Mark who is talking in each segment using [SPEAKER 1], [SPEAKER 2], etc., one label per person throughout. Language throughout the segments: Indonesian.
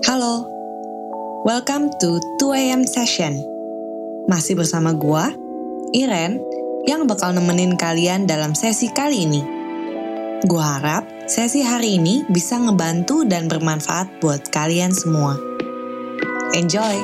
[SPEAKER 1] Halo, welcome to 2am session. Masih bersama gua, Iren, yang bakal nemenin kalian dalam sesi kali ini. Gua harap sesi hari ini bisa ngebantu dan bermanfaat buat kalian semua. Enjoy!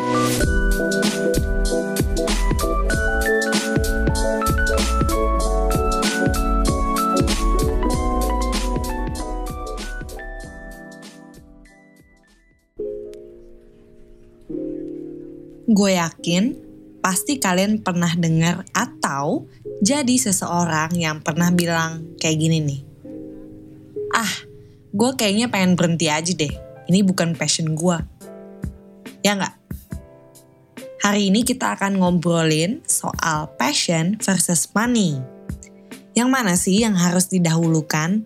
[SPEAKER 1] Gue yakin pasti kalian pernah dengar atau jadi seseorang yang pernah bilang kayak gini nih. Ah, gue kayaknya pengen berhenti aja deh. Ini bukan passion gue. Ya nggak? Hari ini kita akan ngobrolin soal passion versus money. Yang mana sih yang harus didahulukan?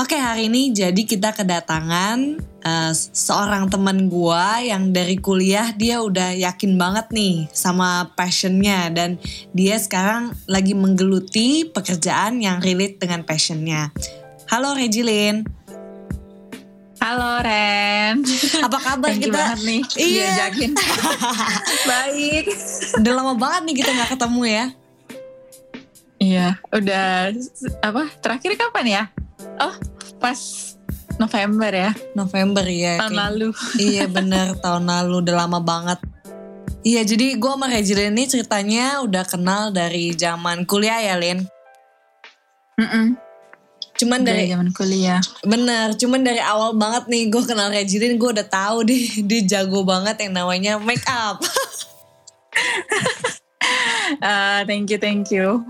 [SPEAKER 1] Oke, hari ini jadi kita kedatangan uh, seorang teman gua yang dari kuliah dia udah yakin banget nih sama passionnya dan dia sekarang lagi menggeluti pekerjaan yang relate dengan passionnya. Halo Regilin.
[SPEAKER 2] Halo Ren.
[SPEAKER 1] Apa kabar
[SPEAKER 2] Thank
[SPEAKER 1] kita?
[SPEAKER 2] banget nih
[SPEAKER 1] Iya.
[SPEAKER 2] diajakin. Baik.
[SPEAKER 1] Udah lama banget nih kita nggak ketemu ya.
[SPEAKER 2] Iya, udah apa? Terakhir kapan ya? Oh, pas November ya,
[SPEAKER 1] November ya.
[SPEAKER 2] tahun
[SPEAKER 1] kayak-
[SPEAKER 2] lalu.
[SPEAKER 1] Iya bener tahun lalu udah lama banget. Iya jadi gue sama Regilin ini ceritanya udah kenal dari zaman kuliah ya Lin.
[SPEAKER 2] Mm-mm.
[SPEAKER 1] Cuman
[SPEAKER 2] Dari
[SPEAKER 1] dari
[SPEAKER 2] zaman kuliah.
[SPEAKER 1] bener, cuman dari awal banget nih gue kenal Regilin gue udah tahu dia dia jago banget yang namanya make up.
[SPEAKER 2] Ah, thank you, thank you.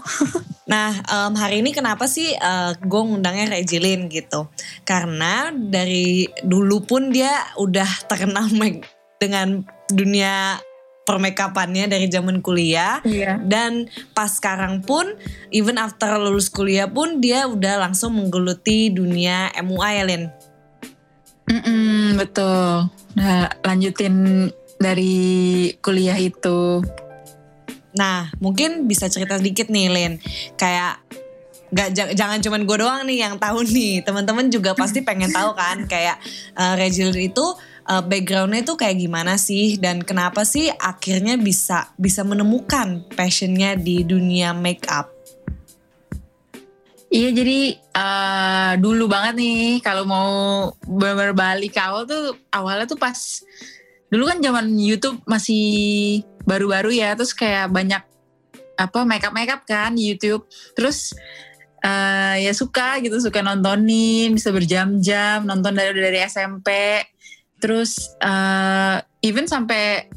[SPEAKER 1] Nah em, hari ini kenapa sih gue ngundangnya Regilin gitu? Karena dari dulu pun dia udah terkenal dengan dunia permakeupannya dari zaman kuliah.
[SPEAKER 2] Iya.
[SPEAKER 1] Dan pas sekarang pun, even after lulus kuliah pun dia udah langsung menggeluti dunia MUA ya Lin.
[SPEAKER 2] Mm-mm, betul. Nah, lanjutin dari kuliah itu.
[SPEAKER 1] Nah mungkin bisa cerita sedikit nih Lin. Kayak gak, ja- jangan cuman gue doang nih yang tahu nih. Teman-teman juga pasti pengen tahu kan kayak uh, Regil itu uh, backgroundnya itu kayak gimana sih dan kenapa sih akhirnya bisa bisa menemukan passionnya di dunia make up.
[SPEAKER 2] Iya jadi eh, dulu banget nih kalau mau bener balik ke awal tuh awalnya tuh pas dulu kan zaman YouTube masih baru-baru ya terus kayak banyak apa makeup makeup kan di YouTube. Terus eh, ya suka gitu suka nontonin bisa berjam-jam nonton dari dari SMP terus eh, even sampai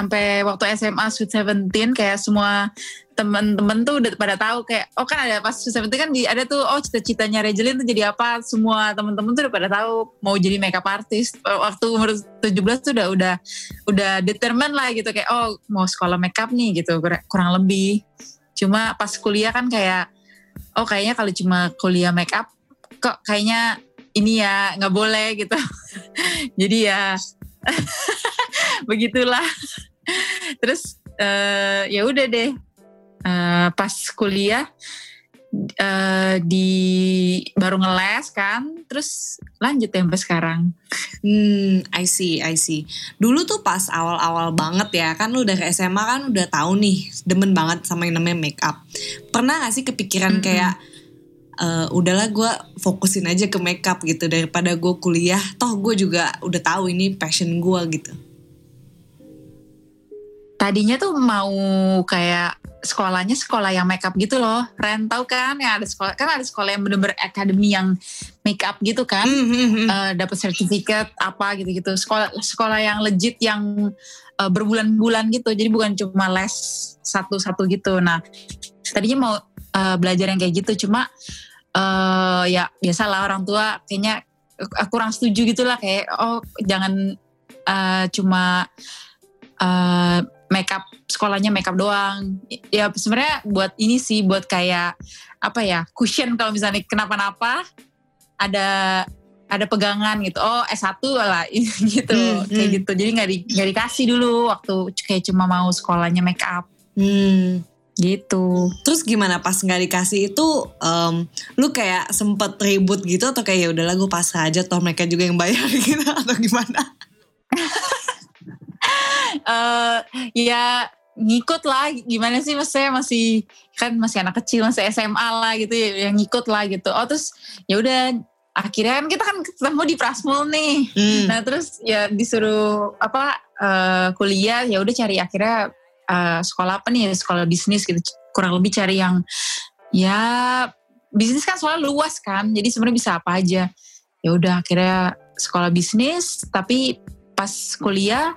[SPEAKER 2] sampai waktu SMA Sweet Seventeen kayak semua temen-temen tuh udah pada tahu kayak oh kan ada pas Sweet Seventeen kan di, ada tuh oh cita-citanya Rejelin tuh jadi apa? Semua temen-temen tuh udah pada tahu mau jadi makeup artist. Waktu umur 17 tuh udah udah udah determine lah gitu kayak oh mau sekolah makeup nih gitu kur- kurang lebih. Cuma pas kuliah kan kayak oh kayaknya kalau cuma kuliah makeup kok kayaknya ini ya nggak boleh gitu. Jadi ya begitulah terus eh, ya udah deh Eh, pas kuliah eh, di baru ngeles kan terus lanjut ya sampai sekarang
[SPEAKER 1] Hmm, I see, I see. Dulu tuh pas awal-awal banget ya, kan lu dari SMA kan udah tahu nih, demen banget sama yang namanya make up. Pernah gak sih kepikiran
[SPEAKER 2] Mm-mm.
[SPEAKER 1] kayak, eh, udahlah gue fokusin aja ke make up gitu daripada gue kuliah, toh gue juga udah tahu ini passion gue gitu.
[SPEAKER 2] Tadinya tuh mau kayak sekolahnya sekolah yang makeup gitu loh. Ren tahu kan yang ada sekolah kan ada sekolah yang bener-bener akademi yang makeup gitu kan?
[SPEAKER 1] Hmm, hmm, hmm.
[SPEAKER 2] eh, dapat sertifikat apa gitu-gitu. Sekolah sekolah yang legit yang eh, berbulan-bulan gitu. Jadi bukan cuma les satu-satu gitu. Nah tadinya mau eh, belajar yang kayak gitu. Cuma eh ya biasalah orang tua kayaknya kurang setuju gitulah. Kayak oh jangan eh, cuma eh, makeup sekolahnya makeup doang. Ya sebenarnya buat ini sih buat kayak apa ya cushion kalau misalnya kenapa-napa ada ada pegangan gitu. Oh S1 lah gitu
[SPEAKER 1] Hmm,
[SPEAKER 2] kayak
[SPEAKER 1] hmm.
[SPEAKER 2] gitu. Jadi nggak di, nggak dikasih dulu waktu kayak cuma mau sekolahnya make up
[SPEAKER 1] Hmm,
[SPEAKER 2] gitu.
[SPEAKER 1] Terus gimana pas nggak dikasih itu, um, lu kayak sempet ribut gitu atau kayak ya udahlah gue pasrah aja, toh mereka juga yang bayar gitu atau gimana?
[SPEAKER 2] eh ya ngikut lah gimana sih maksudnya masih kan masih anak kecil masih SMA lah gitu ya yang ngikut lah gitu. Oh terus ya udah akhirnya kan kita kan ketemu di Prasmul nih.
[SPEAKER 1] Hmm.
[SPEAKER 2] nah terus ya disuruh apa eh, kuliah ya udah cari akhirnya eh, sekolah apa nih sekolah bisnis gitu. Kurang lebih cari yang ya bisnis kan soalnya luas kan jadi sebenarnya bisa apa aja. Ya udah akhirnya sekolah bisnis tapi pas kuliah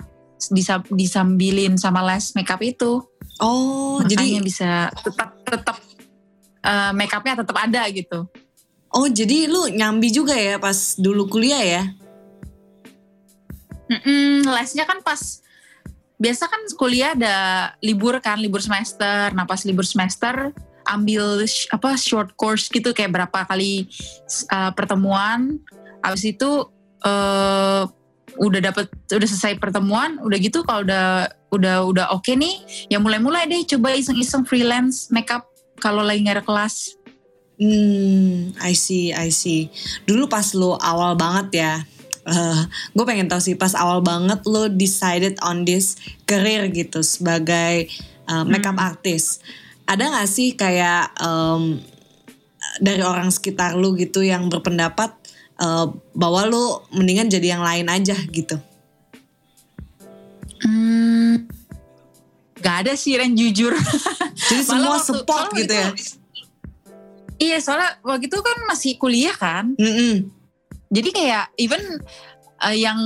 [SPEAKER 2] disam- disambilin sama les makeup itu.
[SPEAKER 1] Oh,
[SPEAKER 2] makanya
[SPEAKER 1] jadi
[SPEAKER 2] bisa tetap tetap eh, makeupnya tetap ada gitu.
[SPEAKER 1] Oh jadi lu nyambi juga ya pas dulu kuliah ya?
[SPEAKER 2] Mm-mm, lesnya kan pas biasa kan kuliah ada libur kan libur semester. Nah pas libur semester ambil sh- apa short course gitu kayak berapa kali uh, pertemuan. Habis itu eh udah dapet udah selesai pertemuan udah gitu kalau udah udah udah oke nih ya mulai-mulai deh coba iseng-iseng freelance makeup kalau lagi nggak ada kelas
[SPEAKER 1] Hmm, I see, I see. Dulu pas lu awal banget ya, gue pengen tahu sih pas awal banget lu decided on this career gitu sebagai uh, makeup artist. Ada gak sih kayak um, dari orang sekitar lu gitu yang berpendapat uh, bahwa lu mendingan jadi yang lain aja gitu?
[SPEAKER 2] Hmm, gak ada sih Ren jujur.
[SPEAKER 1] Jadi
[SPEAKER 2] Malah
[SPEAKER 1] semua
[SPEAKER 2] waktu-
[SPEAKER 1] support gitu ya?
[SPEAKER 2] itu- Iya soalnya waktu itu kan masih kuliah kan.
[SPEAKER 1] Mm-mm.
[SPEAKER 2] Jadi kayak even uh, yang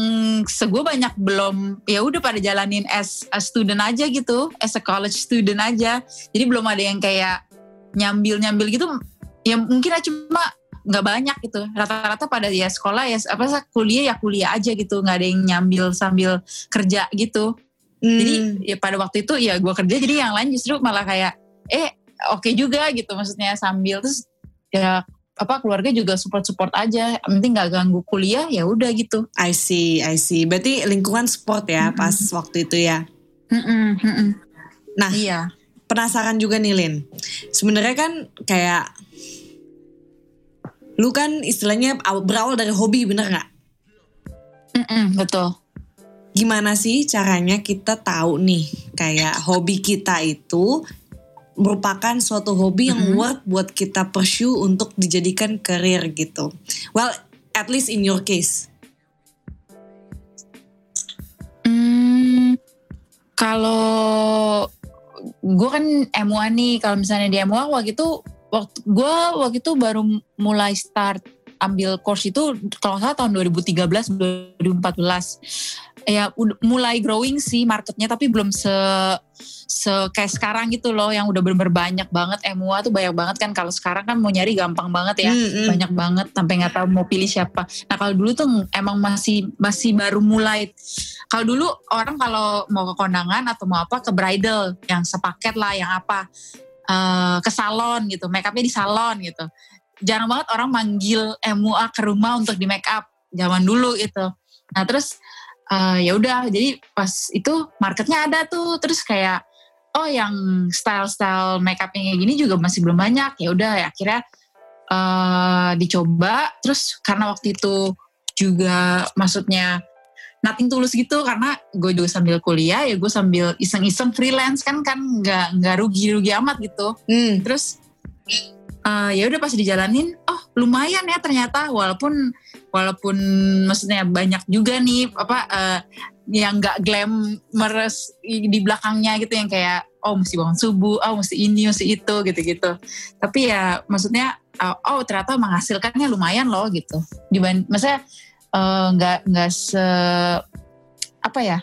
[SPEAKER 2] segue banyak belum ya udah pada jalanin as a student aja gitu, as a college student aja. Jadi belum ada yang kayak nyambil-nyambil gitu. Ya mungkin aja cuma nggak banyak gitu. Rata-rata pada ya sekolah ya apa sih kuliah ya kuliah aja gitu, nggak ada yang nyambil sambil kerja gitu. Jadi
[SPEAKER 1] Hmm.
[SPEAKER 2] ya pada waktu itu ya gue kerja jadi yang lain justru malah kayak eh oke juga gitu maksudnya sambil terus ya apa keluarga juga support support aja penting nggak ganggu kuliah ya udah gitu.
[SPEAKER 1] I see, I see. Berarti lingkungan support ya pas waktu itu ya.
[SPEAKER 2] Mm-mm, mm-mm.
[SPEAKER 1] Nah,
[SPEAKER 2] Iya.
[SPEAKER 1] penasaran juga nih Lin. Sebenarnya kan kayak lu kan istilahnya aw- berawal dari hobi bener nggak?
[SPEAKER 2] Betul.
[SPEAKER 1] Gimana sih caranya kita tahu nih kayak hobi kita itu merupakan suatu hobi yang worth buat kita pursue untuk dijadikan career gitu. Well, at least in your case.
[SPEAKER 2] Hmm, kalau gue kan MUA nih, kalau misalnya di MUA waktu itu waktu gue waktu itu baru mulai start ambil course itu kalau nggak salah tahun 2013 2014 ya mulai growing sih marketnya tapi belum se se kayak sekarang gitu loh yang udah bener-bener banyak banget MUA tuh banyak banget kan kalau sekarang kan mau nyari gampang banget ya
[SPEAKER 1] Hmm, hmm.
[SPEAKER 2] banyak banget sampai nggak tahu mau pilih siapa. Nah kalau dulu tuh emang masih masih baru mulai. Kalau dulu orang kalau mau ke kondangan atau mau apa ke bridal yang sepaket lah yang apa eh, ke salon gitu, make upnya di salon gitu. Jarang banget orang manggil MUA ke rumah untuk di make up zaman dulu itu. Nah terus eh, ya udah jadi pas itu marketnya ada tuh terus kayak oh yang style-style make up yang kayak gini juga masih belum banyak ya udah ya akhirnya eh dicoba terus karena waktu itu juga maksudnya nothing tulus gitu karena gue juga sambil kuliah ya gue sambil iseng-iseng freelance kan kan nggak nggak rugi-rugi amat gitu.
[SPEAKER 1] Hmm.
[SPEAKER 2] terus eh, ya udah pas dijalanin oh lumayan ya ternyata walaupun walaupun maksudnya banyak juga nih apa eh, yang nggak glamorous di belakangnya gitu yang kayak oh mesti bangun subuh oh mesti ini mesti itu gitu-gitu. Tapi ya maksudnya uh, oh ternyata menghasilkannya lumayan loh gitu. Dibanding maksudnya uh, nggak nggak se apa ya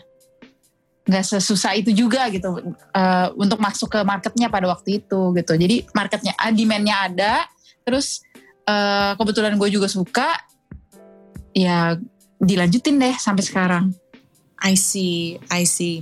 [SPEAKER 2] nggak sesusah itu juga gitu uh, untuk masuk ke marketnya pada waktu itu gitu. Jadi marketnya ah, demandnya ada terus uh, kebetulan gue juga suka ya dilanjutin deh sampai sekarang
[SPEAKER 1] I see, I see.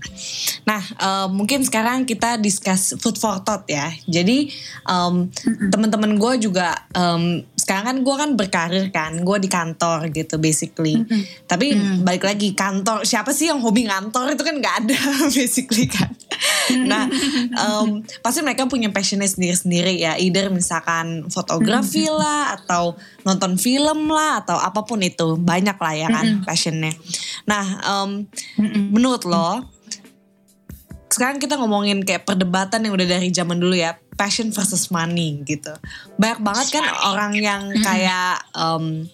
[SPEAKER 1] Nah, eh, mungkin sekarang kita discuss food for thought ya. Jadi em, teman-teman gue juga em, sekarang kan gue kan berkarir kan, gue di kantor gitu basically. Tapi balik lagi kantor, siapa sih yang hobi ngantor itu kan nggak ada basically kan. nah, um, pasti mereka punya passionnya sendiri-sendiri ya. Either misalkan fotografi lah, atau nonton film lah, atau apa pun itu. Banyak lah ya kan passionnya. Nah, um, menurut lo, sekarang kita ngomongin kayak perdebatan yang udah dari zaman dulu ya. Passion versus money gitu. Banyak banget kan orang yang kayak um,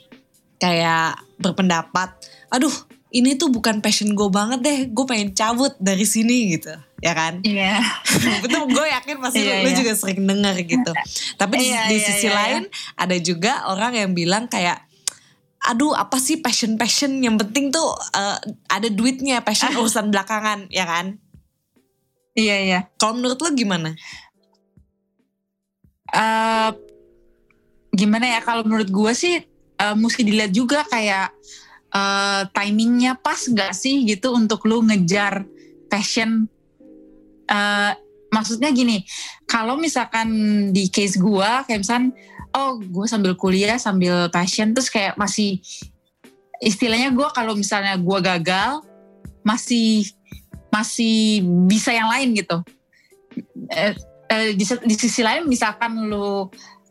[SPEAKER 1] kayak berpendapat, aduh ini tuh bukan passion gue banget deh, gue pengen cabut dari sini gitu, ya kan?
[SPEAKER 2] Iya.
[SPEAKER 1] Betul, gue yakin pasti
[SPEAKER 2] Iya,
[SPEAKER 1] lu
[SPEAKER 2] iya.
[SPEAKER 1] juga sering dengar gitu. Tapi di,
[SPEAKER 2] Iya,
[SPEAKER 1] di
[SPEAKER 2] iya,
[SPEAKER 1] sisi
[SPEAKER 2] iya,
[SPEAKER 1] lain ada juga orang yang bilang kayak, aduh apa sih passion passion yang penting tuh eh, ada duitnya, passion urusan belakangan, ya kan?
[SPEAKER 2] Iya iya.
[SPEAKER 1] Kalau menurut lo gimana?
[SPEAKER 2] Eh, gimana ya kalau menurut gue sih eh, mesti dilihat juga kayak eh, timingnya pas nggak sih gitu untuk lu ngejar passion. Eh, maksudnya gini, kalau misalkan di case gue kayak misalkan, oh gue sambil kuliah sambil passion terus kayak masih istilahnya gue kalau misalnya gue gagal masih masih bisa yang lain gitu. Eh, eh, di, di sisi lain misalkan lu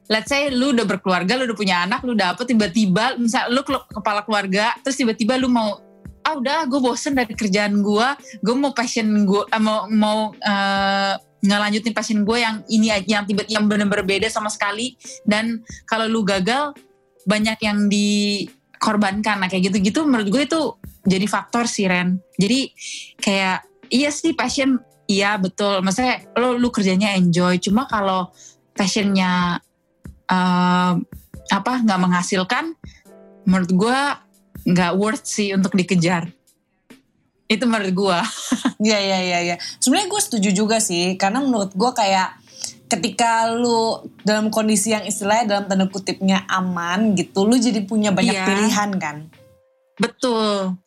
[SPEAKER 2] let's say lu udah berkeluarga, lu udah punya anak, lu dapet tiba-tiba misal lu ke- kepala keluarga terus tiba-tiba lu mau ah udah gue bosen dari kerjaan gue, gue mau passion gue eh, mau mau eh, ngelanjutin passion gue yang ini aja yang tiba yang benar-benar beda sama sekali. Dan kalau lu gagal banyak yang dikorbankan. Nah kayak gitu-gitu menurut gue itu jadi faktor sih Ren. Jadi kayak iya sih passion. Iya betul. Maksudnya lo lu kerjanya enjoy. Cuma kalau passionnya eh, apa nggak menghasilkan menurut gue nggak worth sih untuk dikejar itu menurut gue
[SPEAKER 1] Iya iya iya iya. Sebenarnya gue setuju juga sih karena menurut gue kayak ketika lu dalam kondisi yang istilahnya dalam tanda kutipnya aman gitu, lu jadi punya banyak
[SPEAKER 2] Iya.
[SPEAKER 1] pilihan kan.
[SPEAKER 2] betul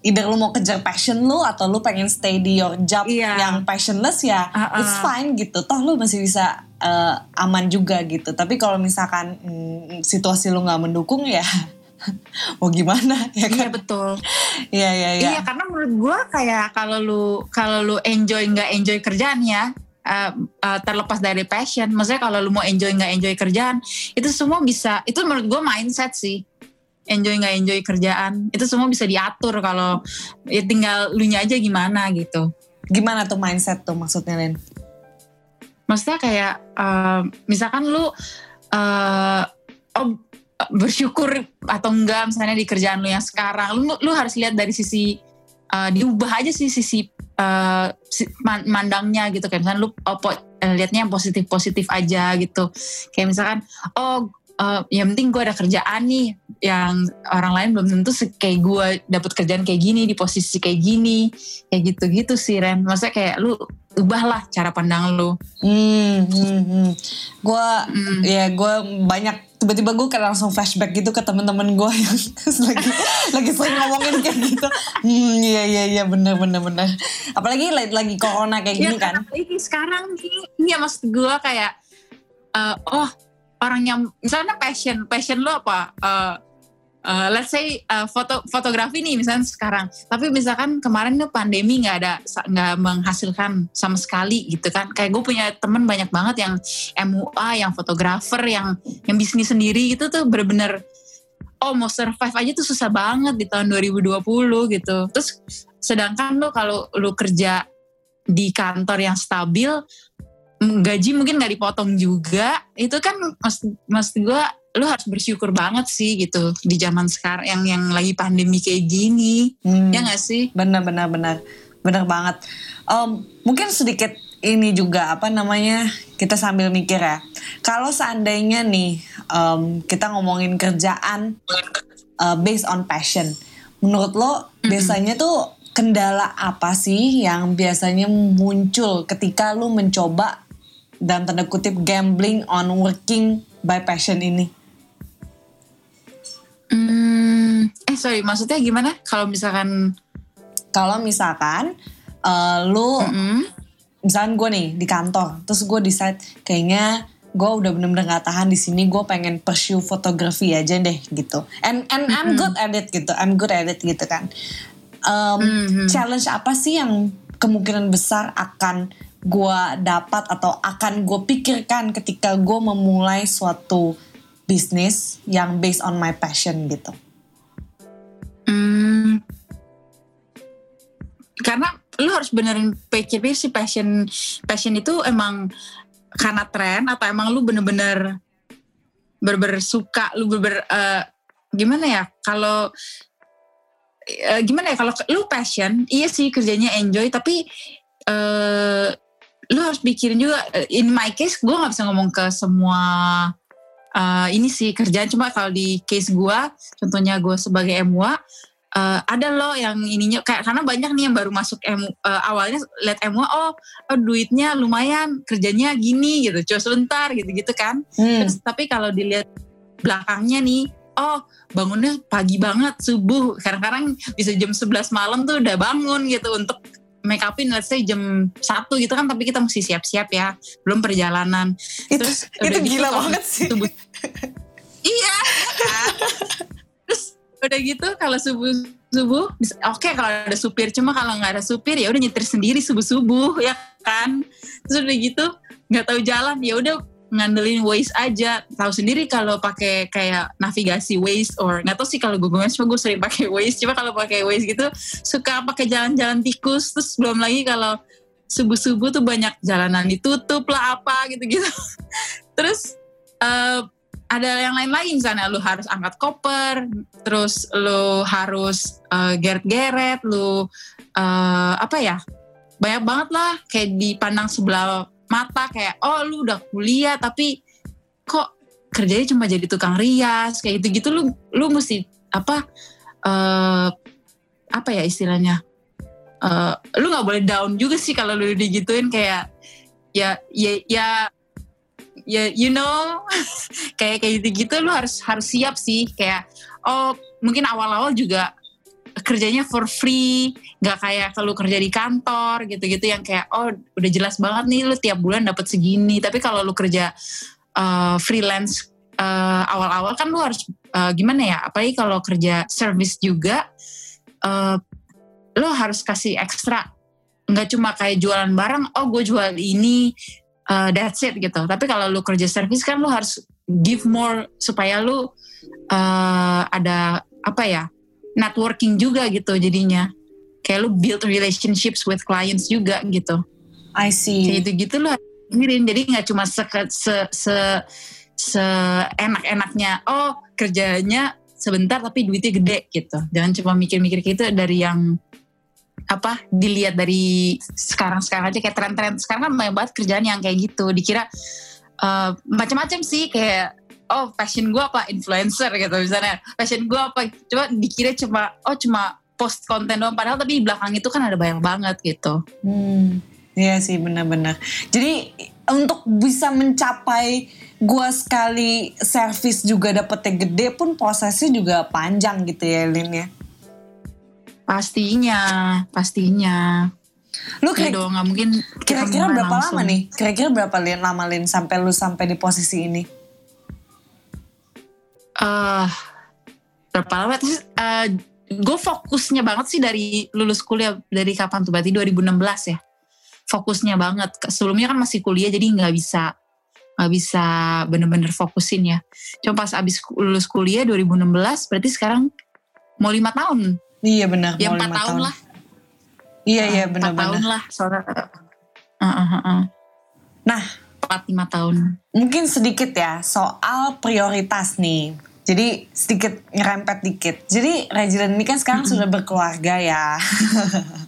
[SPEAKER 1] Either lu mau kejar passion lu atau lu pengen stay di your job
[SPEAKER 2] Iya.
[SPEAKER 1] yang passionless ya,
[SPEAKER 2] Uh-uh.
[SPEAKER 1] it's fine gitu. Toh lu masih bisa eh, aman juga gitu. Tapi kalau misalkan mm, situasi lu nggak mendukung ya mau gimana ya
[SPEAKER 2] iya
[SPEAKER 1] kan?
[SPEAKER 2] betul
[SPEAKER 1] Iya iya iya.
[SPEAKER 2] Iya karena menurut gue kayak kalau lu kalau lu enjoy nggak enjoy kerjaan ya uh, uh, terlepas dari passion, maksudnya kalau lu mau enjoy nggak enjoy kerjaan itu semua bisa itu menurut gue mindset sih enjoy nggak enjoy kerjaan itu semua bisa diatur kalau ya tinggal lu nya aja gimana gitu.
[SPEAKER 1] Gimana tuh mindset tuh maksudnya Len?
[SPEAKER 2] Maksudnya kayak uh, misalkan lu uh, oh, bersyukur atau enggak misalnya di kerjaan lu yang sekarang lu lu harus lihat dari sisi uh, diubah aja sih sisi uh, si- man- mandangnya gitu. Kayak misalnya lu oh, po- eh, lihatnya yang positif positif aja gitu. Kayak misalkan oh uh, yang penting gue ada kerjaan nih yang orang lain belum tentu kayak gue dapet kerjaan kayak gini di posisi kayak gini. Kayak gitu gitu sih Ren. Maksudnya kayak lu ubahlah cara pandang lu.
[SPEAKER 1] Hmm, hmm, hmm. Gue,
[SPEAKER 2] Mm.
[SPEAKER 1] ya gue banyak tiba-tiba gue kayak langsung flashback gitu ke temen-temen gue yang lagi lagi sering ngomongin kayak gitu. Hmm, iya iya iya bener bener bener. Apalagi lagi, lagi corona kayak gini kan.
[SPEAKER 2] karena ini sekarang nih iya maksud gue kayak eh, oh orang yang misalnya passion passion lo apa Eh, eh, let's say eh, foto fotografi nih misalnya sekarang. Tapi misalkan kemarin tuh pandemi nggak ada nggak menghasilkan sama sekali gitu kan. Kayak gue punya temen banyak banget yang MUA yang fotografer yang yang bisnis sendiri itu tuh bener-bener oh mau survive aja tuh susah banget di tahun 2020 gitu. Terus sedangkan lo kalau lu kerja di kantor yang stabil gaji mungkin nggak dipotong juga. Itu kan maksud, maksud gue lu harus bersyukur banget sih gitu di zaman sekarang yang yang lagi pandemi kayak gini
[SPEAKER 1] Hmm,
[SPEAKER 2] ya nggak sih
[SPEAKER 1] bener bener bener bener banget. Em, mungkin sedikit ini juga apa namanya kita sambil mikir ya. Kalau seandainya nih em, kita ngomongin kerjaan uh, based on passion. Menurut lo biasanya tuh kendala apa sih yang biasanya muncul ketika lo mencoba dalam tanda kutip gambling on working by passion ini?
[SPEAKER 2] Hmm, eh sorry maksudnya gimana kalau misalkan
[SPEAKER 1] Kalau misalkan uh, lo
[SPEAKER 2] mm-mm,
[SPEAKER 1] misalkan gue nih di kantor, terus gue decide kayaknya gue udah bener-bener gak tahan di sini, gue pengen pursue fotografi aja deh gitu. And and I'm good at it gitu, I'm good at it gitu kan. Um,
[SPEAKER 2] Mhm.
[SPEAKER 1] Challenge apa sih yang kemungkinan besar akan gue dapat atau akan gue pikirkan ketika gue memulai suatu bisnis yang based on my passion gitu?
[SPEAKER 2] Hmm, karena lu harus benerin pikir si passion passion itu emang karena tren atau emang lu bener-bener berber suka lu berber uh, gimana ya kalau uh, gimana ya kalau lu passion iya sih kerjanya enjoy tapi uh, lu harus pikirin juga in my case gue nggak bisa ngomong ke semua uh, ini sih kerjaan. Cuma kalau di case gue contohnya gue sebagai MWA uh, ada loh yang ininya. Kayak karena banyak nih yang baru masuk M, uh, awalnya lihat MWA oh, oh duitnya lumayan kerjanya gini gitu cuma sebentar gitu gitu kan. Hmm. Terus, tapi kalau dilihat belakangnya nih oh bangunnya pagi banget subuh. Kadang-kadang bisa jam 11 malam tuh udah bangun gitu untuk make upin let's say jam satu gitu kan tapi kita mesti siap-siap ya. Belum perjalanan.
[SPEAKER 1] Itu, terus itu gitu, gila banget sih.
[SPEAKER 2] subuh, iya kan? terus udah gitu kalau subuh subuh oke okay, kalau ada supir. Cuma kalau nggak ada supir ya udah nyetir sendiri subuh subuh ya kan? Terus udah gitu nggak tahu jalan ya udah ngandelin Waze aja. Tahu sendiri kalau pakai kayak navigasi Waze or nggak tahu sih kalau Google Maps gue sering pakai Waze. Cuma kalau pakai Waze gitu suka pakai jalan-jalan tikus. Terus belum lagi kalau subuh-subuh tuh banyak jalanan ditutup lah apa gitu-gitu. Terus uh, ada yang lain lagi misalnya lu harus angkat koper terus lu harus uh, geret-geret lu uh, apa ya banyak banget lah kayak dipandang sebelah mata kayak oh lu udah kuliah tapi kok kerjanya cuma jadi tukang rias? Kayak gitu gitu lu lu mesti apa uh, apa ya istilahnya uh, lu nggak boleh down juga sih kalau lu digituin kayak ya ya ya ya you know? Kayak kayak gitu gitu lu harus harus siap sih. Kayak oh mungkin awal-awal juga kerjanya for free nggak kayak kalau kerja di kantor gitu-gitu yang kayak oh udah jelas banget nih lu tiap bulan dapat segini. Tapi kalau lu kerja uh, freelance uh, awal-awal kan lu harus uh, gimana ya apalagi kalau kerja service juga uh, lu harus kasih ekstra. Nggak cuma kayak jualan barang oh gue jual ini uh, that's it gitu. Tapi kalau lu kerja service kan lu harus give more supaya lu uh, ada apa ya networking juga gitu jadinya. Kayak lu build relationships with clients juga gitu.
[SPEAKER 1] I see.
[SPEAKER 2] Kayak gitu gitu lu mikirin. Jadi nggak cuma se se se, se enak-enaknya oh kerjanya sebentar tapi duitnya gede gitu. Jangan cuma mikir-mikir gitu dari yang apa dilihat dari sekarang-sekarang aja kayak tren-tren. Sekarang kan banyak banget kerjaan yang kayak gitu. Dikira uh, macam-macam sih kayak oh passion gue apa? Influencer gitu misalnya. Passion gue apa? Coba dikira cuma oh cuma post konten doang. Padahal tapi di belakang itu kan ada banyak banget gitu.
[SPEAKER 1] Hmm. Iya sih benar-benar. Jadi untuk bisa mencapai gue sekali servis juga dapetnya gede pun prosesnya juga panjang gitu ya Lin ya?
[SPEAKER 2] Pastinya pastinya.
[SPEAKER 1] Lu kira, ya nggak mungkin kira-kira berapa langsung. lama nih? Kira-kira berapa lin lama lin sampai lu sampai di posisi ini?
[SPEAKER 2] Uh, berapa lama? Terus uh, gue fokusnya banget sih dari lulus kuliah dari kapan tuh? Berarti 2016 ya? Fokusnya banget. Sebelumnya kan masih kuliah jadi nggak bisa nggak bisa bener-bener fokusin ya. Cuma pas abis lulus kuliah 2016 berarti sekarang mau lima tahun.
[SPEAKER 1] Iya benar.
[SPEAKER 2] Ya empat tahun, tahun. lah.
[SPEAKER 1] Iya iya benar-benar
[SPEAKER 2] empat tahun lah soalnya uh, uh, uh, uh.
[SPEAKER 1] nah
[SPEAKER 2] 4-5 tahun.
[SPEAKER 1] Mungkin sedikit ya soal prioritas nih. Jadi sedikit ngerempet dikit. Jadi Regilan ini kan sekarang mm -hmm. sudah berkeluarga ya.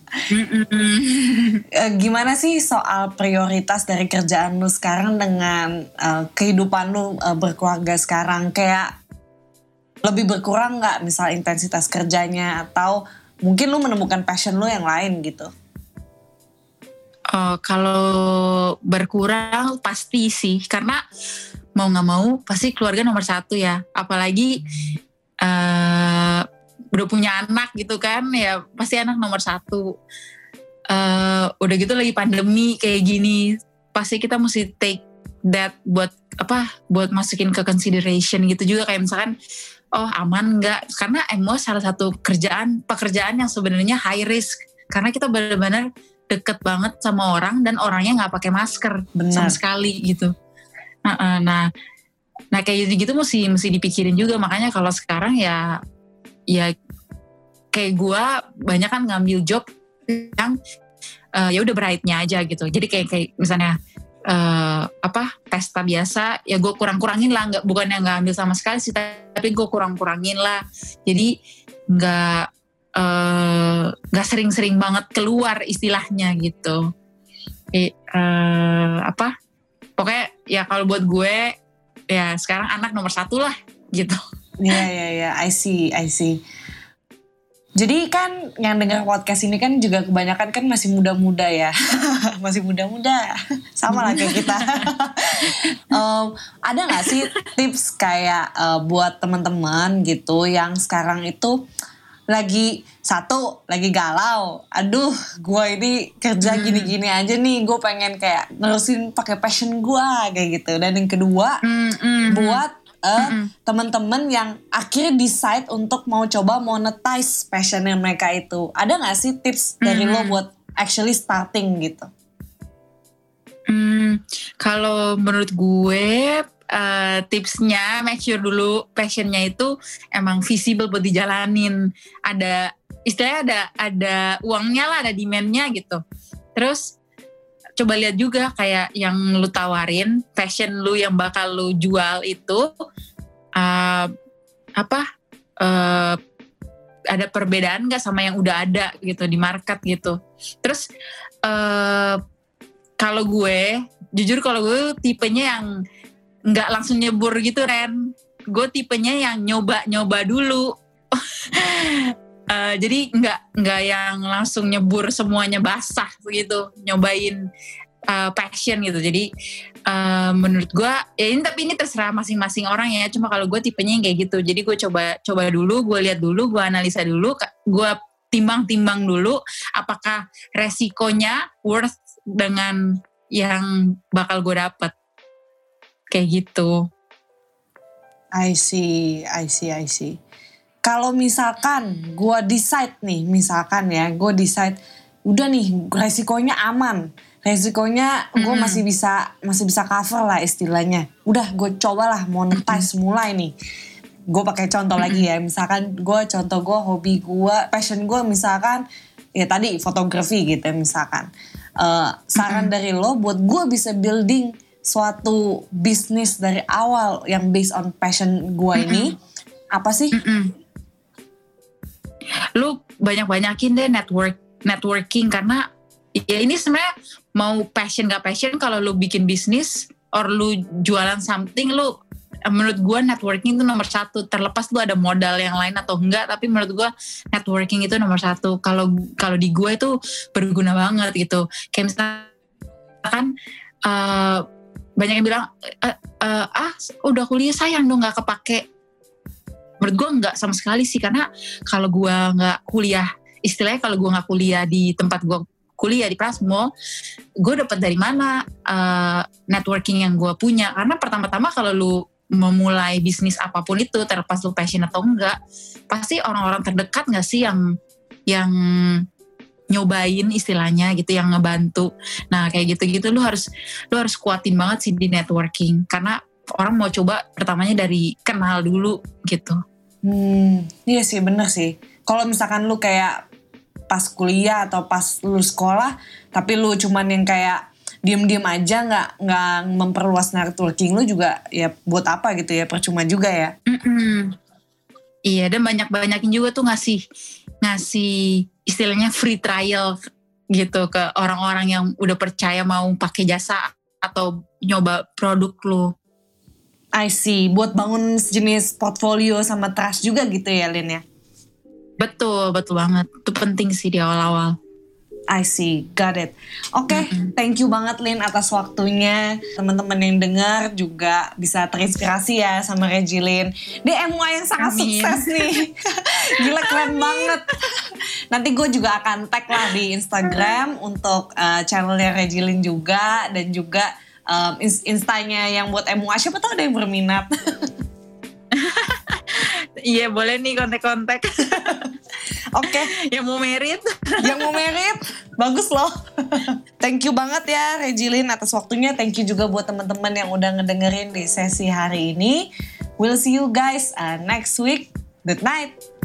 [SPEAKER 1] Eh, gimana sih soal prioritas dari kerjaan lu sekarang dengan uh, kehidupan lu uh, berkeluarga sekarang? Kayak lebih berkurang nggak misal intensitas kerjanya atau mungkin lu menemukan passion lu yang lain gitu?
[SPEAKER 2] Uh, kalau berkurang pasti sih karena mau nggak mau pasti keluarga nomor satu ya. Apalagi uh, udah punya anak gitu kan ya pasti anak nomor satu. Uh, udah gitu lagi pandemi kayak gini pasti kita mesti take that buat apa buat masukin ke consideration gitu juga. Kayak misalkan oh aman nggak? Karena emo salah satu kerjaan pekerjaan yang sebenarnya high risk. Karena kita benar-benar deket banget sama orang dan orangnya nggak pakai masker
[SPEAKER 1] Benar.
[SPEAKER 2] sama sekali gitu. Nah, nah, nah kayak gitu gitu mesti mesti dipikirin juga makanya kalau sekarang ya ya kayak gua banyak kan ngambil job yang eh, ya udah brightnya aja gitu. Jadi kayak kayak misalnya eh, apa pesta biasa ya gue kurang-kurangin lah nggak bukan yang nggak ambil sama sekali sih tapi gue kurang-kurangin lah. Jadi nggak eh, nggak sering-sering banget keluar istilahnya gitu. Eh, apa? Pokoknya ya kalau buat gue ya sekarang anak nomor satu lah gitu.
[SPEAKER 1] Iya iya iya, I see, I see. Jadi kan yang dengar podcast ini kan juga kebanyakan kan masih muda-muda ya, masih muda-muda, sama lah kayak kita. Em, ada nggak sih tips kayak eh, buat teman-teman gitu yang sekarang itu lagi satu lagi galau, aduh, gue ini kerja gini-gini aja nih, gue pengen kayak nerusin pakai passion gue kayak gitu. Dan yang kedua
[SPEAKER 2] Mm, mm,
[SPEAKER 1] buat eh,
[SPEAKER 2] Mm-mm.
[SPEAKER 1] teman-teman yang akhirnya decide untuk mau coba monetize passionnya mereka itu. Ada nggak sih tips dari lo
[SPEAKER 2] Mm-mm.
[SPEAKER 1] buat actually starting gitu?
[SPEAKER 2] Hmm, kalau menurut gue eh, tipsnya make sure dulu passionnya itu emang visible buat dijalanin. Ada istilahnya ada ada uangnya lah, ada demandnya gitu. Terus coba lihat juga kayak yang lu tawarin, passion lu yang bakal lu jual itu eh, apa? eh, ada perbedaan nggak sama yang udah ada gitu di market gitu. Terus eh kalau gue jujur kalau gue tipenya yang nggak langsung nyebur gitu Ren. Gue tipenya yang nyoba-nyoba dulu. Eh, jadi nggak nggak yang langsung nyebur semuanya basah gitu nyobain eh, passion gitu. Jadi eh, menurut gue ya ini tapi ini terserah masing-masing orang ya. Cuma kalau gue tipenya yang kayak gitu. Jadi gue coba coba dulu gue lihat dulu gue analisa dulu gue timbang-timbang dulu apakah resikonya worth dengan yang bakal gue dapet kayak gitu
[SPEAKER 1] I see, I see, I see. Kalau misalkan gue decide nih, misalkan ya, gue decide udah nih resikonya aman, resikonya gue
[SPEAKER 2] Mm-mm.
[SPEAKER 1] masih bisa masih bisa cover lah istilahnya. Udah gue cobalah monetize mulai nih. Gue pakai contoh lagi ya, misalkan gue contoh gue hobi gue, passion gue misalkan ya tadi fotografi gitu ya misalkan. Eh, saran dari lo buat gue bisa building suatu bisnis dari awal yang based on passion gue ini apa sih?
[SPEAKER 2] Mm-mm. lu banyak-banyakin deh network networking karena ya ini sebenarnya mau passion gak passion kalau lu bikin bisnis or lu jualan something lu menurut gua networking itu nomor satu terlepas lu ada modal yang lain atau enggak tapi menurut gua networking itu nomor satu kalau kalau di gua itu berguna banget gitu kayak misalkan eh, banyak yang bilang "Eh, eh, ah udah kuliah sayang dong nggak kepake. Menurut gue nggak sama sekali sih karena kalau gue nggak kuliah istilahnya kalau gue nggak kuliah di tempat gue kuliah di Prasmo gue dapat dari mana eh, networking yang gue punya. Karena pertama-tama kalau lu memulai bisnis apa pun itu terlepas lu passion atau enggak pasti orang-orang terdekat nggak sih yang yang nyobain istilahnya gitu yang ngebantu nah kayak gitu-gitu lu harus lu harus kuatin banget sih di networking karena orang mau coba pertamanya dari kenal dulu gitu
[SPEAKER 1] Hmm, iya sih bener sih. Kalau misalkan lu kayak pas kuliah atau pas lu sekolah, tapi lu cuman yang kayak diem-diem aja nggak nggak memperluas networking lu juga ya buat apa gitu ya percuma juga ya.
[SPEAKER 2] Mm-mm. Iya dan banyak-banyakin juga tuh ngasih ngasih istilahnya free trial gitu ke orang-orang yang udah percaya mau pakai jasa atau nyoba produk lu.
[SPEAKER 1] I see, buat bangun sejenis portfolio sama trust juga gitu ya Lin ya.
[SPEAKER 2] Betul, betul banget. Itu penting sih di awal-awal.
[SPEAKER 1] I see, got it. Oke, thank you banget Lin atas waktunya. Teman-teman yang dengar juga bisa terinspirasi ya sama Regilin. Dia MUA yang sangat
[SPEAKER 2] Amin.
[SPEAKER 1] sukses nih. Gila keren banget. Nanti gue juga akan tag lah di Instagram untuk uh, channelnya Regilin juga dan juga um, ins- instanya yang buat MUA. Siapa tahu ada yang berminat.
[SPEAKER 2] Iya boleh nih kontak-kontak.
[SPEAKER 1] Oke,
[SPEAKER 2] yang mau merit.
[SPEAKER 1] yang mau merit, bagus loh. Thank you banget ya Regilin atas waktunya. Thank you juga buat teman-teman yang udah ngedengerin di sesi hari ini. We'll see you guys uh, next week. Good night.